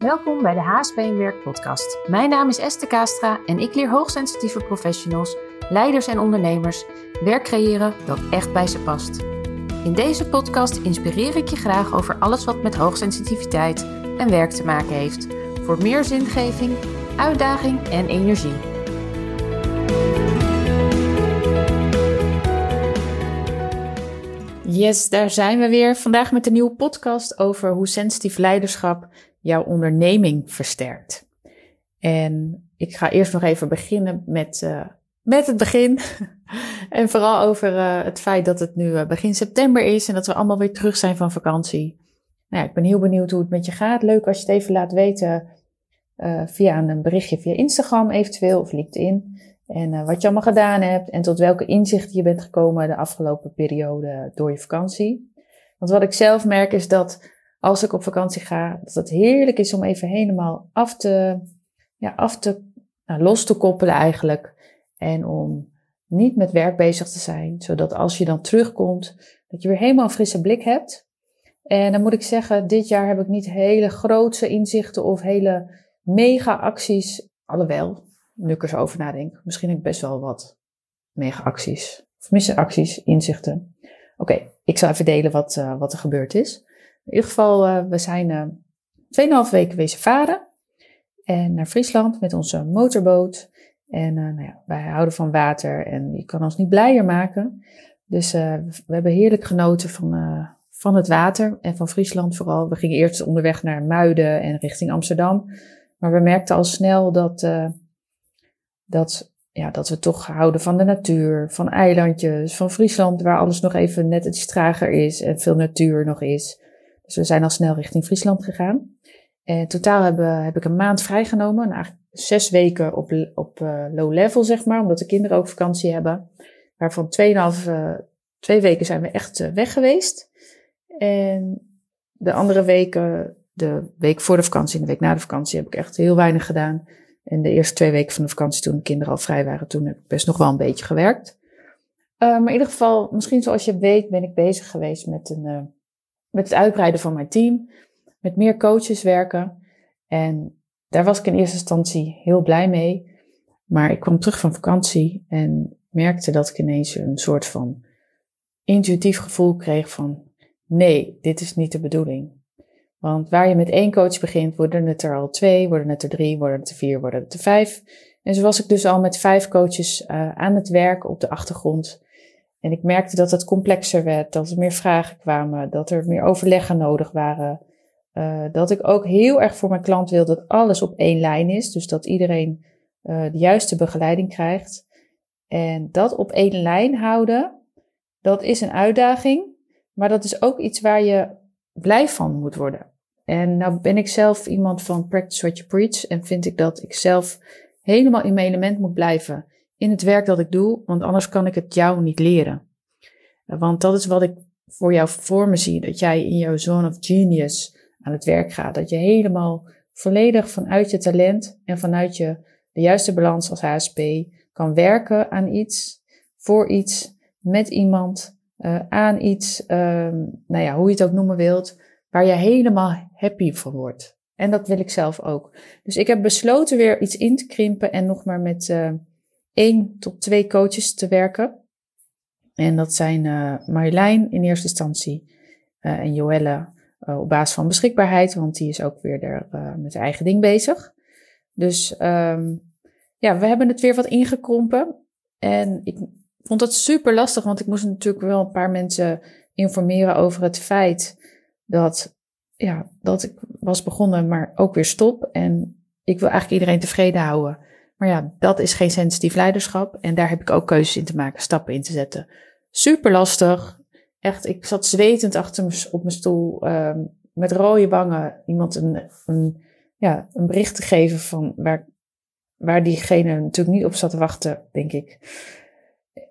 Welkom bij de HSP Werk podcast. Mijn naam is Esther Kastra en ik leer hoogsensitieve professionals, leiders en ondernemers werk creëren dat echt bij ze past. In deze podcast inspireer ik je graag over alles wat met hoogsensitiviteit en werk te maken heeft, voor meer zingeving, uitdaging en energie. Yes, daar zijn we weer. Vandaag met een nieuwe podcast over hoe sensitief leiderschap jouw onderneming versterkt. En ik ga eerst nog even beginnen met, uh, met het begin. en vooral over uh, het feit dat het nu uh, begin september is en dat we allemaal weer terug zijn van vakantie. Nou ik ben heel benieuwd hoe het met je gaat. Leuk als je het even laat weten via een berichtje via Instagram eventueel of LinkedIn. En wat je allemaal gedaan hebt en tot welke inzichten je bent gekomen de afgelopen periode door je vakantie. Want wat ik zelf merk is dat als ik op vakantie ga, dat het heerlijk is om even helemaal af te, ja, af te, nou, los te koppelen eigenlijk. En om niet met werk bezig te zijn, zodat als je dan terugkomt, dat je weer helemaal een frisse blik hebt. En dan moet ik zeggen, dit jaar heb ik niet hele grootse inzichten of hele mega acties. Alhoewel, nu ik er over nadenk, misschien heb ik best wel wat mega acties. Of missen acties, inzichten. Oké, ik zal even delen wat, uh, wat er gebeurd is. In ieder geval, uh, we zijn uh, 2,5 weken wezen varen. En naar Friesland met onze motorboot. En uh, nou ja, wij houden van water en je kan ons niet blijer maken. Dus we hebben heerlijk genoten van, van het water en van Friesland vooral. We gingen eerst onderweg naar Muiden en richting Amsterdam. Maar we merkten al snel dat, dat, ja, dat we toch houden van de natuur, van eilandjes, van Friesland, waar alles nog even net iets trager is en veel natuur nog is. Dus we zijn al snel richting Friesland gegaan. En totaal hebben, heb ik een maand vrijgenomen. En eigenlijk zes weken op, op uh, low level, zeg maar. Omdat de kinderen ook vakantie hebben. Waarvan tweeënhalf, uh, twee weken zijn we echt uh, weg geweest. En de andere weken, de week voor de vakantie en de week na de vakantie, heb ik echt heel weinig gedaan. En de eerste twee weken van de vakantie, toen de kinderen al vrij waren, toen heb ik best nog wel een beetje gewerkt. maar in ieder geval, misschien zoals je weet, ben ik bezig geweest met een met het uitbreiden van mijn team, met meer coaches werken. En daar was ik in eerste instantie heel blij mee. Maar ik kwam terug van vakantie en merkte dat ik ineens een soort van intuïtief gevoel kreeg van nee, dit is niet de bedoeling. Want waar je met één coach begint, worden het er al twee, worden het er drie, worden het er vier, worden het er vijf. En zo was ik dus al met vijf coaches uh, aan het werk op de achtergrond. En ik merkte dat het complexer werd, dat er meer vragen kwamen, dat er meer overleggen nodig waren. Uh, dat ik ook heel erg voor mijn klant wil dat alles op één lijn is. Dus dat iedereen uh, de juiste begeleiding krijgt. En dat op één lijn houden, dat is een uitdaging. Maar dat is ook iets waar je blij van moet worden. En nou ben ik zelf iemand van practice what you preach. En vind ik dat ik zelf helemaal in mijn element moet blijven in het werk dat ik doe, want anders kan ik het jou niet leren. Want dat is wat ik voor jou voor me zie, dat jij in jouw zone of genius aan het werk gaat. Dat je helemaal volledig vanuit je talent en vanuit je de juiste balans als HSP kan werken aan iets, voor iets, met iemand, uh, aan iets, uh, nou ja, hoe je het ook noemen wilt, waar je helemaal happy van wordt. En dat wil ik zelf ook. Dus ik heb besloten weer iets in te krimpen en nog maar met uh, één tot twee coaches te werken. En dat zijn uh, Marjolein in eerste instantie uh, en Joelle uh, op basis van beschikbaarheid, want die is ook weer er, met haar eigen ding bezig. Dus um, ja, we hebben het weer wat ingekrompen. En ik vond dat super lastig, want ik moest natuurlijk wel een paar mensen informeren over het feit dat, ja, dat ik was begonnen, maar ook weer stop. En ik wil eigenlijk iedereen tevreden houden. Maar ja, dat is geen sensitief leiderschap. En daar heb ik ook keuzes in te maken, stappen in te zetten. Super lastig. Echt, ik zat zwetend achter op mijn stoel, um, met rode wangen, iemand een, een, ja, een bericht te geven van waar, waar diegene natuurlijk niet op zat te wachten, denk ik.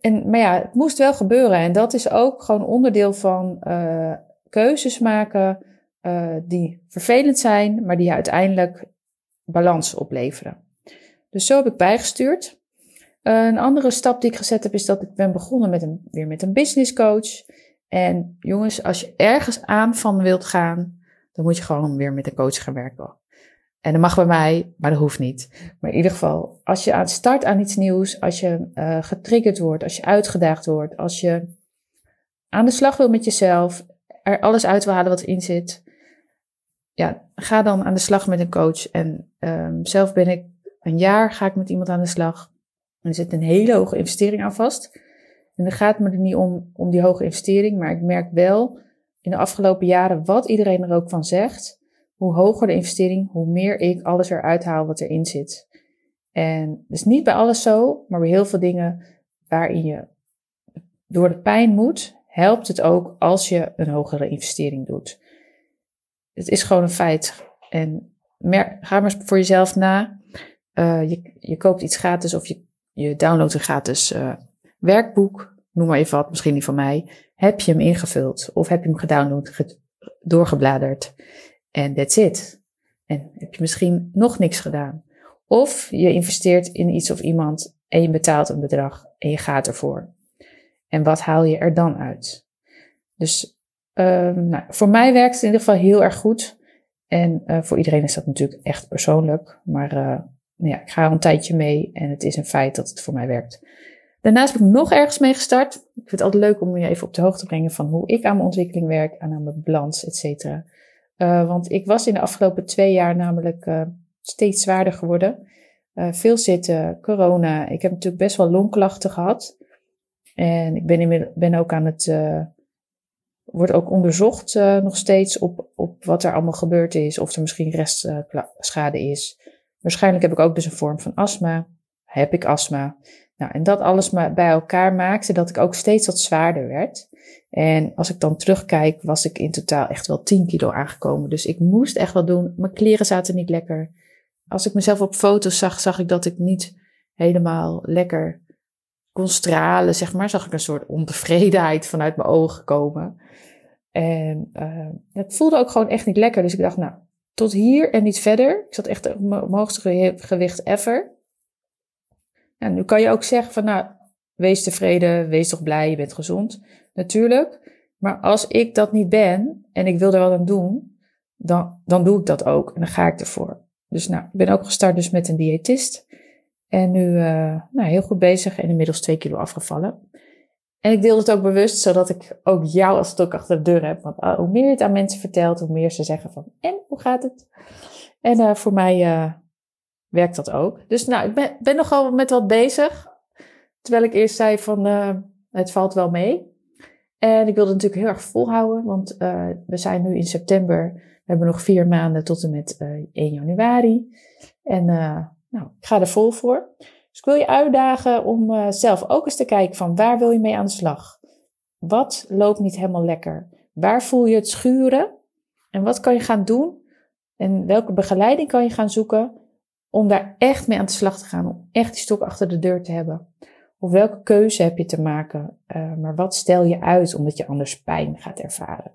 En, maar ja, het moest wel gebeuren. En dat is ook gewoon onderdeel van uh, keuzes maken uh, die vervelend zijn, maar die uiteindelijk balans opleveren. Dus zo heb ik bijgestuurd. Een andere stap die ik gezet heb is dat ik ben begonnen met een, weer met een business coach. En jongens, als je ergens aan van wilt gaan, dan moet je gewoon weer met een coach gaan werken. En dat mag bij mij, maar dat hoeft niet. Maar in ieder geval, als je aan start aan iets nieuws, als je uh, getriggerd wordt, als je uitgedaagd wordt, als je aan de slag wil met jezelf, er alles uit wil halen wat erin zit, ja, ga dan aan de slag met een coach. En um, zelf ben ik een jaar, ga ik met iemand aan de slag. En er zit een hele hoge investering aan vast. En dan gaat me er niet om, om die hoge investering, maar ik merk wel in de afgelopen jaren, wat iedereen er ook van zegt, hoe hoger de investering, hoe meer ik alles eruit haal wat erin zit. En dus niet bij alles zo, maar bij heel veel dingen waarin je door de pijn moet, helpt het ook als je een hogere investering doet. Het is gewoon een feit. En ga maar voor jezelf na. Uh, je, je koopt iets gratis of je, je downloadt een gratis uh, werkboek. Noem maar even wat, misschien niet van mij. Heb je hem ingevuld of heb je hem gedownload, doorgebladerd en that's it. En heb je misschien nog niks gedaan. Of je investeert in iets of iemand en je betaalt een bedrag en je gaat ervoor. En wat haal je er dan uit? Dus um, nou, voor mij werkt het in ieder geval heel erg goed. En uh, voor iedereen is dat natuurlijk echt persoonlijk. Maar ja, ik ga er een tijdje mee en het is een feit dat het voor mij werkt. Daarnaast ben ik nog ergens mee gestart. Ik vind het altijd leuk om je even op de hoogte te brengen van hoe ik aan mijn ontwikkeling werk aan mijn balans, et cetera. Uh, want ik was in de afgelopen twee jaar namelijk uh, steeds zwaarder geworden. Uh, veel zitten, corona. Ik heb natuurlijk best wel longklachten gehad. En ik ben, ben ook aan het, wordt ook onderzocht nog steeds op, op wat er allemaal gebeurd is. Of er misschien restschade is. Waarschijnlijk heb ik ook dus een vorm van astma. Heb ik astma? Nou, en dat alles bij elkaar maakte dat ik ook steeds wat zwaarder werd. En als ik dan terugkijk, was ik in totaal echt wel 10 kilo aangekomen. Dus ik moest echt wat doen. Mijn kleren zaten niet lekker. Als ik mezelf op foto's zag, zag ik dat ik niet helemaal lekker kon stralen, zeg maar. Zag ik een soort ontevredenheid vanuit mijn ogen komen. En uh, het voelde ook gewoon echt niet lekker. Dus ik dacht, nou, tot hier en niet verder. Ik zat echt op mijn hoogste gewicht ever. En nu kan je ook zeggen van, nou, wees tevreden, wees toch blij, je bent gezond. Natuurlijk. Maar als ik dat niet ben en ik wil er wat aan doen, dan, dan doe ik dat ook. En dan ga ik ervoor. Dus nou, ik ben ook gestart dus met een diëtist. En nu uh, nou, heel goed bezig en inmiddels twee kilo afgevallen. En ik deel het ook bewust, zodat ik ook jou als het ook achter de deur heb. Want uh, hoe meer je het aan mensen vertelt, hoe meer ze zeggen van, en hoe gaat het? En uh, voor mij werkt dat ook. Dus nou, ik ben, ben nogal met wat bezig. Terwijl ik eerst zei van, het valt wel mee. En ik wilde natuurlijk heel erg volhouden, want we zijn nu in september. We hebben nog vier maanden tot en met uh, eh, 1 januari. En nou, ik ga er vol voor. Dus ik wil je uitdagen om zelf ook eens te kijken van waar wil je mee aan de slag? Wat loopt niet helemaal lekker? Waar voel je het schuren? En wat kan je gaan doen? En welke begeleiding kan je gaan zoeken om daar echt mee aan de slag te gaan, om echt die stok achter de deur te hebben. Of welke keuze heb je te maken, uh, maar wat stel je uit omdat je anders pijn gaat ervaren?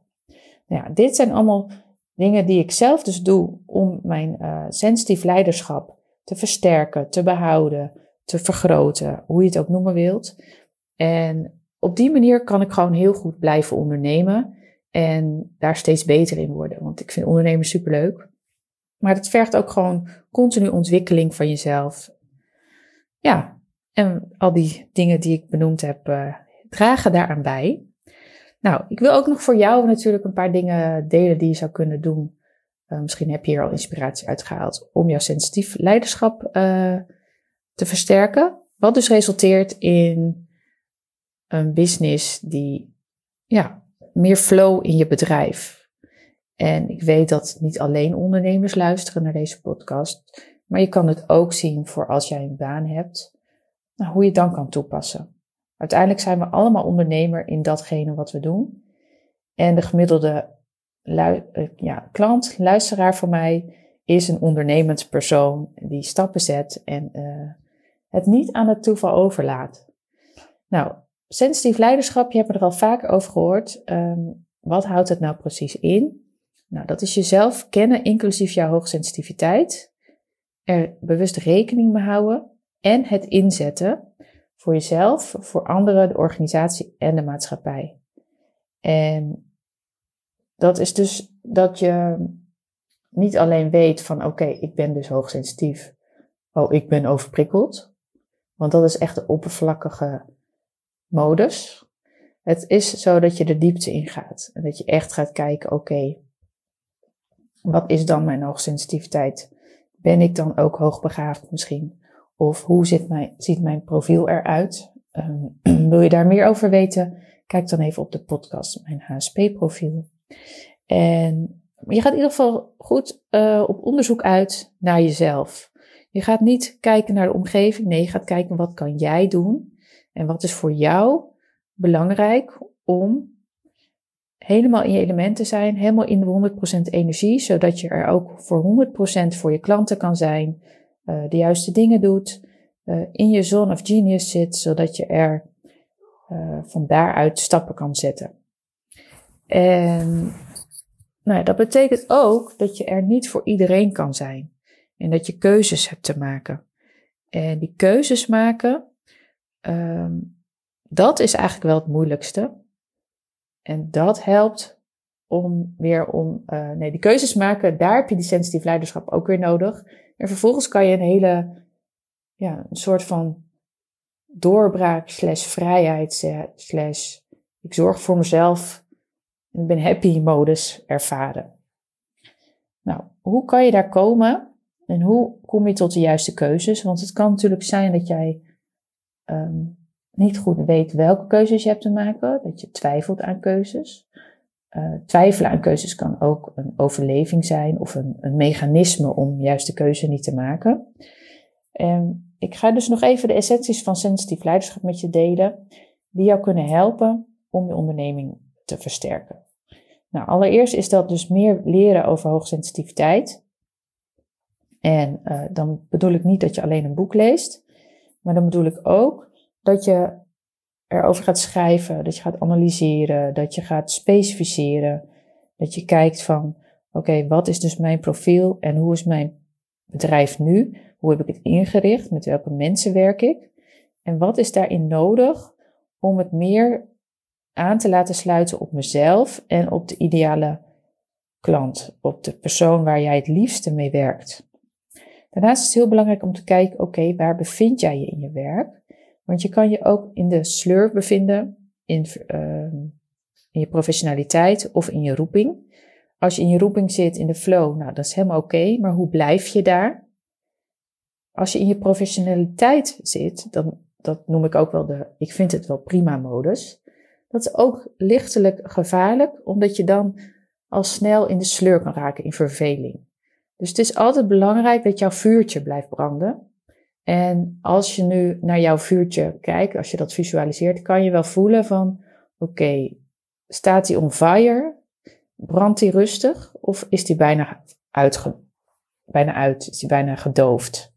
Nou ja, dit zijn allemaal dingen die ik zelf dus doe om mijn uh, sensitief leiderschap te versterken, te behouden, te vergroten, hoe je het ook noemen wilt. En op die manier kan ik gewoon heel goed blijven ondernemen en daar steeds beter in worden. Want ik vind ondernemen superleuk. Maar het vergt ook gewoon continu ontwikkeling van jezelf. Ja, en al die dingen die ik benoemd heb, uh, dragen daaraan bij. Nou, ik wil ook nog voor jou natuurlijk een paar dingen delen die je zou kunnen doen. Uh, misschien heb je hier al inspiratie uitgehaald om jouw sensitief leiderschap uh, te versterken. Wat dus resulteert in een business die ja, meer flow in je bedrijf. En ik weet dat niet alleen ondernemers luisteren naar deze podcast, maar je kan het ook zien voor als jij een baan hebt, nou, hoe je het dan kan toepassen. Uiteindelijk zijn we allemaal ondernemer in datgene wat we doen. En de gemiddelde eh, ja, klant, luisteraar voor mij, is een ondernemend persoon die stappen zet en uh, het niet aan het toeval overlaat. Nou, sensitief leiderschap, je hebt er al vaker over gehoord. Um, wat houdt het nou precies in? Nou, dat is jezelf kennen, inclusief jouw hoogsensitiviteit. Er bewust rekening mee houden en het inzetten voor jezelf, voor anderen, de organisatie en de maatschappij. En dat is dus dat je niet alleen weet van oké, ik ben dus hoogsensitief. Oh, ik ben overprikkeld. Want dat is echt de oppervlakkige modus. Het is zo dat je de diepte ingaat. En dat je echt gaat kijken, oké, wat is dan mijn hoogsensitiviteit? Ben ik dan ook hoogbegaafd misschien? Of hoe ziet mijn, ziet mijn profiel eruit? Um, wil je daar meer over weten? Kijk dan even op de podcast, mijn HSP-profiel. En je gaat in ieder geval goed uh, op onderzoek uit naar jezelf. Je gaat niet kijken naar de omgeving. Nee, je gaat kijken wat kan jij doen. En wat is voor jou belangrijk om helemaal in je element te zijn. Helemaal in de 100% energie. Zodat je er ook voor 100% voor je klanten kan zijn. Uh, de juiste dingen doet. Uh, in je zone of genius zit. Zodat je er uh, van daaruit stappen kan zetten. En nou, dat betekent ook dat je er niet voor iedereen kan zijn. En dat je keuzes hebt te maken. En die keuzes maken, um, dat is eigenlijk wel het moeilijkste. En dat helpt om weer om, uh, nee, die keuzes maken, daar heb je die sensitief leiderschap ook weer nodig. En vervolgens kan je een hele, ja, een soort van doorbraak slash vrijheid slash ik zorg voor mezelf en ik ben happy modus ervaren. Nou, hoe kan je daar komen? En hoe kom je tot de juiste keuzes? Want het kan natuurlijk zijn dat jij um, niet goed weet welke keuzes je hebt te maken, dat je twijfelt aan keuzes. Uh, twijfelen aan keuzes kan ook een overleving zijn of een, een mechanisme om juist de keuze niet te maken. En ik ga dus nog even de essenties van sensitief leiderschap met je delen, die jou kunnen helpen om je onderneming te versterken. Nou, allereerst is dat dus meer leren over hoogsensitiviteit. En uh, dan bedoel ik niet dat je alleen een boek leest, maar dan bedoel ik ook dat je erover gaat schrijven, dat je gaat analyseren, dat je gaat specificeren, dat je kijkt van, oké, wat is dus mijn profiel en hoe is mijn bedrijf nu? Hoe heb ik het ingericht? Met welke mensen werk ik? En wat is daarin nodig om het meer aan te laten sluiten op mezelf en op de ideale klant, op de persoon waar jij het liefste mee werkt? Daarnaast is het heel belangrijk om te kijken, oké, waar bevind jij je in je werk? Want je kan je ook in de slurf bevinden, in, uh, in je professionaliteit of in je roeping. Als je in je roeping zit, in de flow, nou, dat is helemaal oké, maar hoe blijf je daar? Als je in je professionaliteit zit, dan, dat noem ik ook wel de, ik vind het wel prima modus. Dat is ook lichtelijk gevaarlijk, omdat je dan al snel in de sleur kan raken, in verveling. Dus het is altijd belangrijk dat jouw vuurtje blijft branden. En als je nu naar jouw vuurtje kijkt, als je dat visualiseert, kan je wel voelen van, oké, staat hij on fire? Brandt hij rustig? Of is hij bijna, uitge, bijna uit? Is hij bijna gedoofd?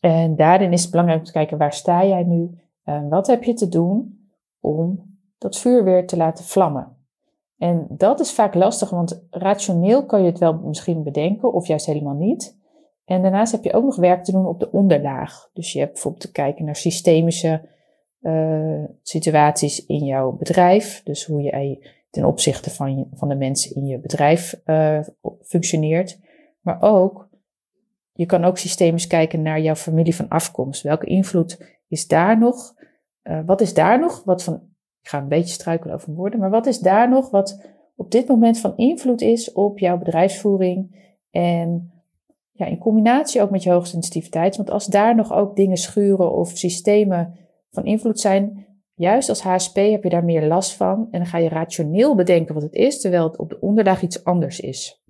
En daarin is het belangrijk om te kijken, waar sta jij nu? En wat heb je te doen om dat vuur weer te laten vlammen? En dat is vaak lastig, want rationeel kan je het wel misschien bedenken, of juist helemaal niet. En daarnaast heb je ook nog werk te doen op de onderlaag. Dus je hebt bijvoorbeeld te kijken naar systemische uh, situaties in jouw bedrijf. Dus hoe je ten opzichte van, van de mensen in je bedrijf uh, functioneert. Maar ook, je kan ook systemisch kijken naar jouw familie van afkomst. Welke invloed is daar nog? Uh, wat is daar nog? Wat van, ik ga een beetje struikelen over woorden, maar wat is daar nog wat op dit moment van invloed is op jouw bedrijfsvoering en ja, in combinatie ook met je hoogsensitiviteit. Want als daar nog ook dingen schuren of systemen van invloed zijn, juist als HSP heb je daar meer last van. En dan ga je rationeel bedenken wat het is, terwijl het op de onderlaag iets anders is.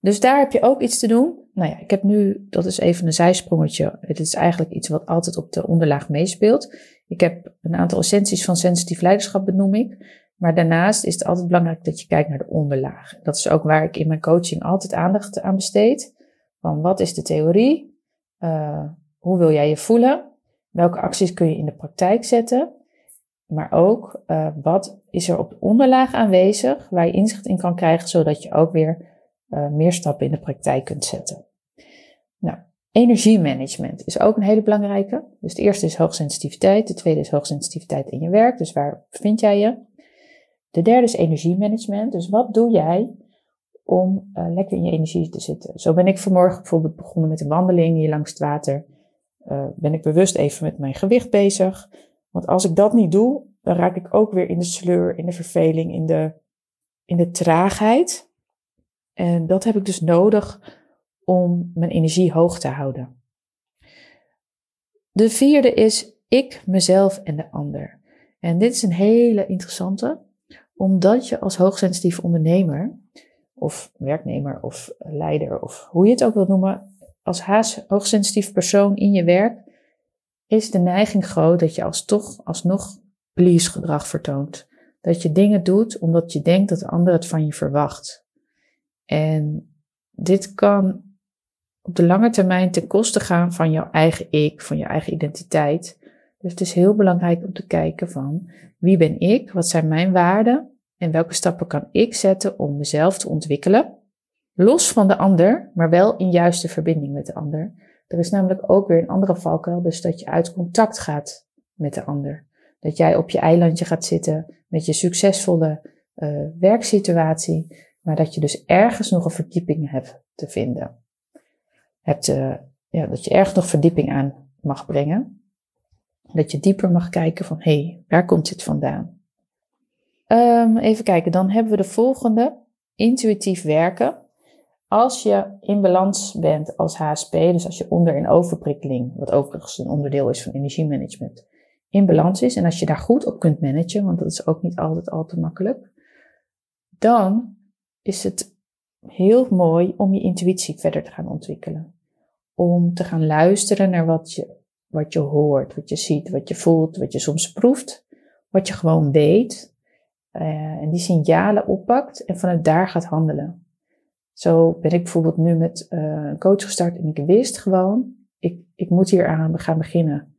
Dus daar heb je ook iets te doen. Nou ja, ik heb nu, dat is even een zijsprongetje. Het is eigenlijk iets wat altijd op de onderlaag meespeelt. Ik heb een aantal essenties van sensitief leiderschap benoem ik. Maar daarnaast is het altijd belangrijk dat je kijkt naar de onderlaag. Dat is ook waar ik in mijn coaching altijd aandacht aan besteed. Van wat is de theorie? Uh, hoe wil jij je voelen? Welke acties kun je in de praktijk zetten? Maar ook uh, wat is er op de onderlaag aanwezig waar je inzicht in kan krijgen, zodat je ook weer uh, meer stappen in de praktijk kunt zetten. Energiemanagement is ook een hele belangrijke. Dus de eerste is hoogsensitiviteit, de tweede is hoogsensitiviteit in je werk, dus waar bevind jij je? De derde is energiemanagement, dus wat doe jij om uh, lekker in je energie te zitten. Zo ben ik vanmorgen bijvoorbeeld begonnen met een wandeling hier langs het water. Uh, ben ik bewust even met mijn gewicht bezig. Want als ik dat niet doe, dan raak ik ook weer in de sleur, in de verveling, in de, in de traagheid. En dat heb ik dus nodig om mijn energie hoog te houden. De vierde is ik, mezelf en de ander. En dit is een hele interessante, omdat je als hoogsensitieve ondernemer, of werknemer, of leider, of hoe je het ook wilt noemen, als hoogsensitief persoon in je werk, is de neiging groot dat je als toch alsnog please gedrag vertoont. Dat je dingen doet omdat je denkt dat de ander het van je verwacht. En dit kan op de lange termijn ten koste gaan van jouw eigen ik, van je eigen identiteit. Dus het is heel belangrijk om te kijken van wie ben ik, wat zijn mijn waarden en welke stappen kan ik zetten om mezelf te ontwikkelen. Los van de ander, maar wel in juiste verbinding met de ander. Er is namelijk ook weer een andere valkuil, dus dat je uit contact gaat met de ander. Dat jij op je eilandje gaat zitten met je succesvolle uh, werksituatie, maar dat je dus ergens nog een verdieping hebt te vinden. Hebt, uh, ja, dat je ergens nog verdieping aan mag brengen. Dat je dieper mag kijken van, hé, hey, waar komt dit vandaan? Um, even kijken, dan hebben we de volgende. Intuïtief werken. Als je in balans bent als HSP, dus als je onder- en overprikkeling, wat overigens een onderdeel is van energiemanagement, in balans is en als je daar goed op kunt managen, want dat is ook niet altijd al te makkelijk, dan is het heel mooi om je intuïtie verder te gaan ontwikkelen. Om te gaan luisteren naar wat je, wat je hoort, wat je ziet, wat je voelt, wat je soms proeft, wat je gewoon weet. Uh, en die signalen oppakt en vanuit daar gaat handelen. Zo ben ik bijvoorbeeld nu met uh, een coach gestart en ik wist gewoon, ik, ik moet hier aan gaan beginnen.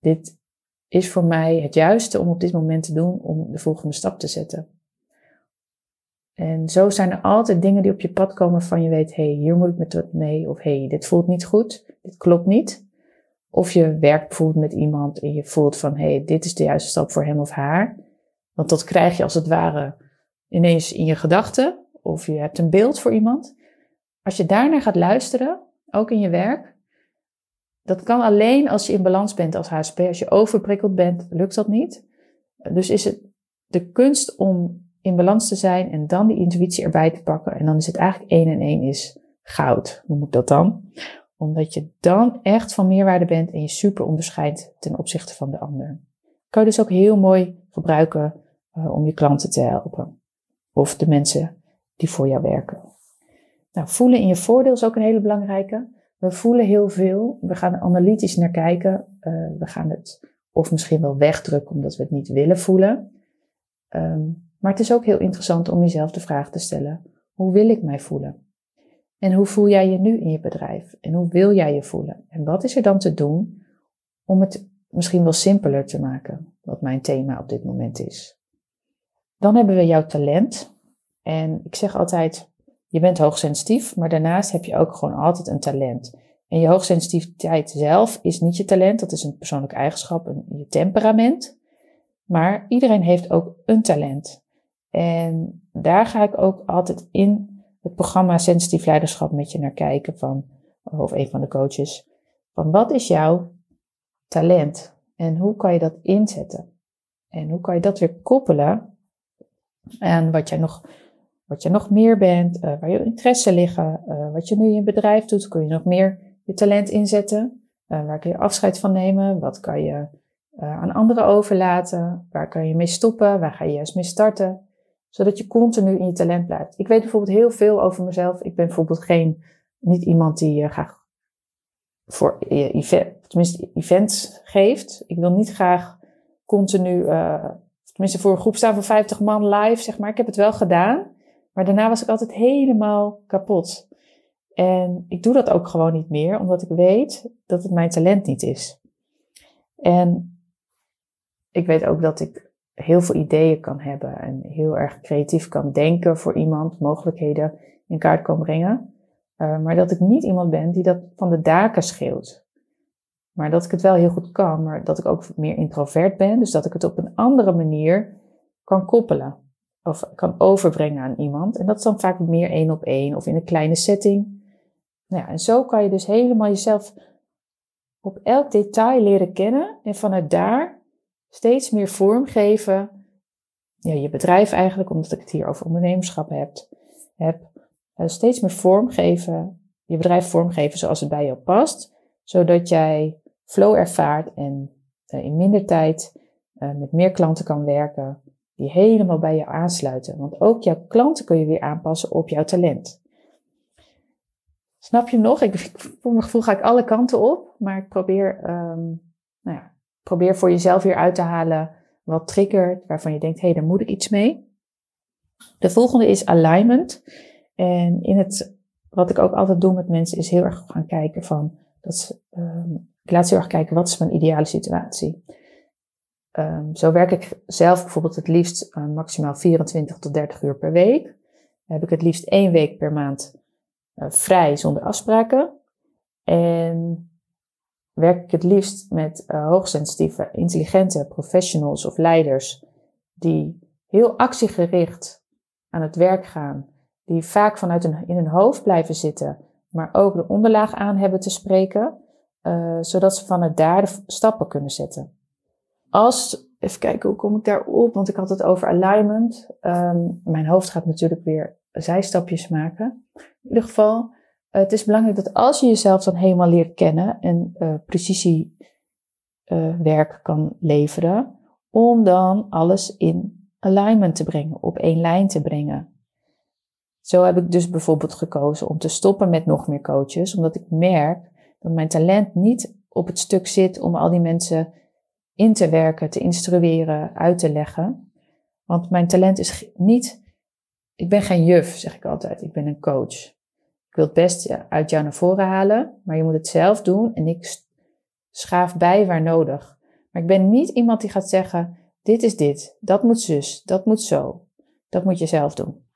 Dit is voor mij het juiste om op dit moment te doen om de volgende stap te zetten. En zo zijn er altijd dingen die op je pad komen van je weet, hé, hey, hier moet ik met wat mee. Of hé, hey, dit voelt niet goed, dit klopt niet. Of je werkt bijvoorbeeld met iemand en je voelt van, hé, hey, dit is de juiste stap voor hem of haar. Want dat krijg je als het ware ineens in je gedachten of je hebt een beeld voor iemand. Als je daarnaar gaat luisteren, ook in je werk, dat kan alleen als je in balans bent als HSP. Als je overprikkeld bent, lukt dat niet. Dus is het de kunst om in balans te zijn en dan die intuïtie erbij te pakken. En dan is het eigenlijk één en één is goud, noem ik dat dan. Omdat je dan echt van meerwaarde bent en je super onderscheidt ten opzichte van de ander. Kan je dus ook heel mooi gebruiken uh, om je klanten te helpen. Of de mensen die voor jou werken. Nou, voelen in je voordeel is ook een hele belangrijke. We voelen heel veel. We gaan er analytisch naar kijken. Uh, we gaan het of misschien wel wegdrukken omdat we het niet willen voelen. Um, maar het is ook heel interessant om jezelf de vraag te stellen: hoe wil ik mij voelen? En hoe voel jij je nu in je bedrijf? En hoe wil jij je voelen? En wat is er dan te doen om het misschien wel simpeler te maken, wat mijn thema op dit moment is? Dan hebben we jouw talent. En ik zeg altijd, je bent hoogsensitief, maar daarnaast heb je ook gewoon altijd een talent. En je hoogsensitiviteit zelf is niet je talent, dat is een persoonlijke eigenschap, een, je temperament. Maar iedereen heeft ook een talent. En daar ga ik ook altijd in het programma Sensitief Leiderschap met je naar kijken van, of een van de coaches, van wat is jouw talent? En hoe kan je dat inzetten? En hoe kan je dat weer koppelen aan wat jij nog wat je nog meer bent, uh, waar je interesse liggen, uh, wat je nu in je bedrijf doet, kun je nog meer je talent inzetten, uh, waar kun je afscheid van nemen, wat kan je aan anderen overlaten, waar kan je mee stoppen, waar ga je juist mee starten, zodat je continu in je talent blijft. Ik weet bijvoorbeeld heel veel over mezelf. Ik ben bijvoorbeeld geen, niet iemand die graag voor event, tenminste events geeft. Ik wil niet graag continu, tenminste voor een groep staan van 50 man live, zeg maar. Ik heb het wel gedaan. Maar daarna was ik altijd helemaal kapot. En ik doe dat ook gewoon niet meer, omdat ik weet dat het mijn talent niet is. En ik weet ook dat ik heel veel ideeën kan hebben en heel erg creatief kan denken voor iemand, mogelijkheden in kaart kan brengen. Uh, maar dat ik niet iemand ben die dat van de daken schreeuwt. Maar dat ik het wel heel goed kan, maar dat ik ook meer introvert ben, dus dat ik het op een andere manier kan koppelen. of kan overbrengen aan iemand. En dat is dan vaak meer één op één of in een kleine setting. Nou ja, en zo kan je dus helemaal jezelf op elk detail leren kennen en vanuit daar steeds meer vormgeven. Ja, je bedrijf eigenlijk, omdat ik het hier over ondernemerschap heb, heb uh, steeds meer vormgeven, je bedrijf vormgeven zoals het bij jou past, zodat jij flow ervaart en uh, in minder tijd uh, met meer klanten kan werken die helemaal bij jou aansluiten. Want ook jouw klanten kun je weer aanpassen op jouw talent. Snap je nog? Ik, voor mijn gevoel ga ik alle kanten op, maar ik probeer, um, nou ja, probeer voor jezelf weer uit te halen wat triggert, waarvan je denkt, hé, hey, daar moet ik iets mee. De volgende is alignment. En in het, wat ik ook altijd doe met mensen, is heel erg gaan kijken van, dat ze, um, ik laat ze heel erg kijken, wat is mijn ideale situatie? Um, zo werk ik zelf bijvoorbeeld het liefst uh, maximaal 24 tot 30 uur per week. Heb ik het liefst één week per maand uh, vrij zonder afspraken. En werk ik het liefst met uh, hoogsensitieve, intelligente professionals of leiders die heel actiegericht aan het werk gaan, die vaak vanuit hun, in hun hoofd blijven zitten, maar ook de onderlaag aan hebben te spreken, zodat ze vanuit daar de stappen kunnen zetten als, even kijken hoe kom ik daarop, want ik had het over alignment. Um, mijn hoofd gaat natuurlijk weer zijstapjes maken. In ieder geval, het is belangrijk dat als je jezelf dan helemaal leert kennen en uh, precisiewerk uh, kan leveren, om dan alles in alignment te brengen, op één lijn te brengen. Zo heb ik dus bijvoorbeeld gekozen om te stoppen met nog meer coaches, omdat ik merk dat mijn talent niet op het stuk zit om al die mensen in te werken, te instrueren, uit te leggen. Want mijn talent is niet, ik ben geen juf, zeg ik altijd, ik ben een coach. Ik wil het best uit jou naar voren halen, maar je moet het zelf doen en ik schaaf bij waar nodig. Maar ik ben niet iemand die gaat zeggen, dit is dit, dat moet zus, dat moet zo. Dat moet je zelf doen.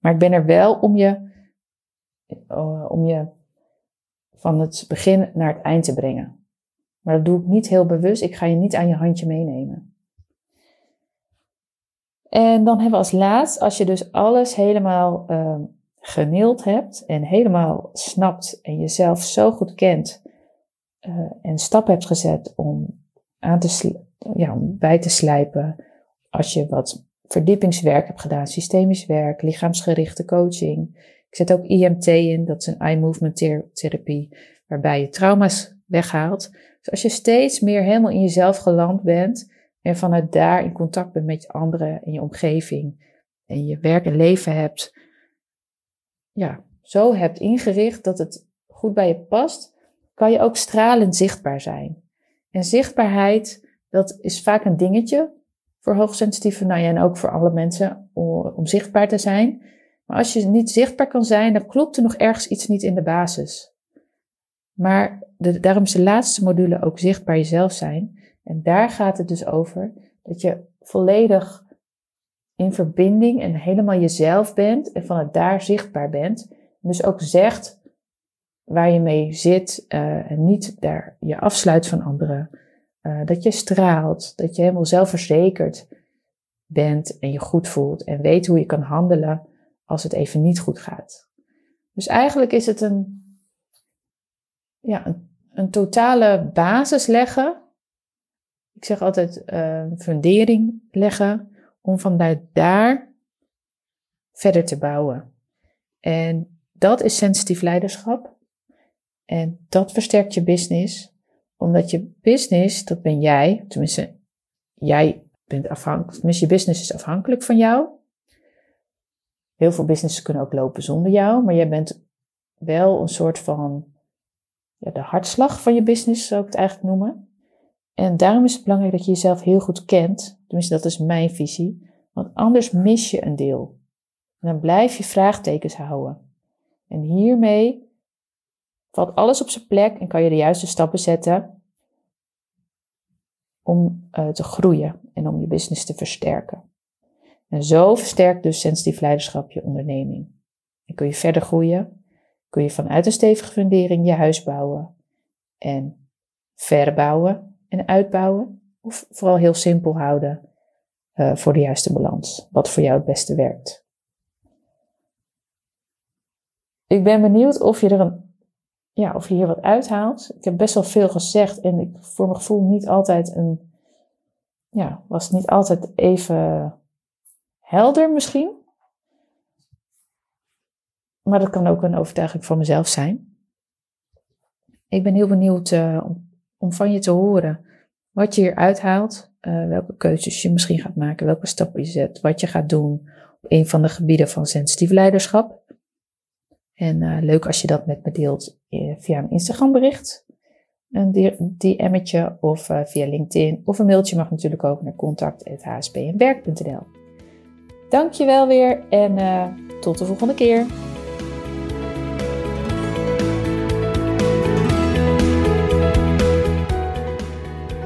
Maar ik ben er wel om je, eh, om je van het begin naar het eind te brengen. Maar dat doe ik niet heel bewust. Ik ga je niet aan je handje meenemen. En dan hebben we als laatst, als je dus alles helemaal uh, geneeld hebt en helemaal snapt en jezelf zo goed kent uh, en stappen hebt gezet om, aan te ja, om bij te slijpen. Als je wat verdiepingswerk hebt gedaan, systemisch werk, lichaamsgerichte coaching. Ik zet ook IMT in, dat is een eye movement therapie, waarbij je trauma's weghaalt. Dus als je steeds meer helemaal in jezelf geland bent en vanuit daar in contact bent met je anderen en je omgeving en je werk en leven hebt, ja, zo hebt ingericht dat het goed bij je past, kan je ook stralend zichtbaar zijn. En zichtbaarheid, dat is vaak een dingetje voor hoogsensitieve, nou ja, en ook voor alle mensen om, zichtbaar te zijn. Maar als je niet zichtbaar kan zijn, dan klopt er nog ergens iets niet in de basis. Maar de, daarom is de laatste module ook zichtbaar jezelf zijn. En daar gaat het dus over dat je volledig in verbinding en helemaal jezelf bent en vanuit daar zichtbaar bent. En dus ook zegt waar je mee zit uh, en niet daar je afsluit van anderen. Uh, dat je straalt, dat je helemaal zelfverzekerd bent en je goed voelt en weet hoe je kan handelen als het even niet goed gaat. Dus eigenlijk is het een, ja, een totale basis leggen. Ik zeg altijd uh, fundering leggen om vanuit daar verder te bouwen. En dat is sensitief leiderschap. En dat versterkt je business, omdat je business, dat ben jij, tenminste, jij bent afhankelijk, tenminste, je business is afhankelijk van jou. Heel veel businesses kunnen ook lopen zonder jou, maar jij bent wel een soort van ja, de hartslag van je business, zou ik het eigenlijk noemen. En daarom is het belangrijk dat je jezelf heel goed kent. Tenminste, dat is mijn visie. Want anders mis je een deel. En dan blijf je vraagtekens houden. En hiermee valt alles op zijn plek en kan je de juiste stappen zetten om uh, te groeien en om je business te versterken. En zo versterkt dus sensitief leiderschap je onderneming. En kun je verder groeien kun je vanuit een stevige fundering je huis bouwen en verbouwen en uitbouwen. Of vooral heel simpel houden. uh, voor de juiste balans. Wat voor jou het beste werkt. Ik ben benieuwd of je er een, ja, of je hier wat uithaalt. Ik heb best wel veel gezegd en ik voor mijn gevoel niet altijd een, ja, was niet altijd even helder misschien. Maar dat kan ook een overtuiging van mezelf zijn. Ik ben heel benieuwd uh, om van je te horen wat je hier uithaalt, uh, welke keuzes je misschien gaat maken, welke stappen je zet, wat je gaat doen op een van de gebieden van sensitief leiderschap. En uh, leuk als je dat met me deelt via een Instagram bericht, een DM'tje of via LinkedIn of een mailtje mag natuurlijk ook naar contact.hspnwerk.nl. Dankjewel weer en tot de volgende keer.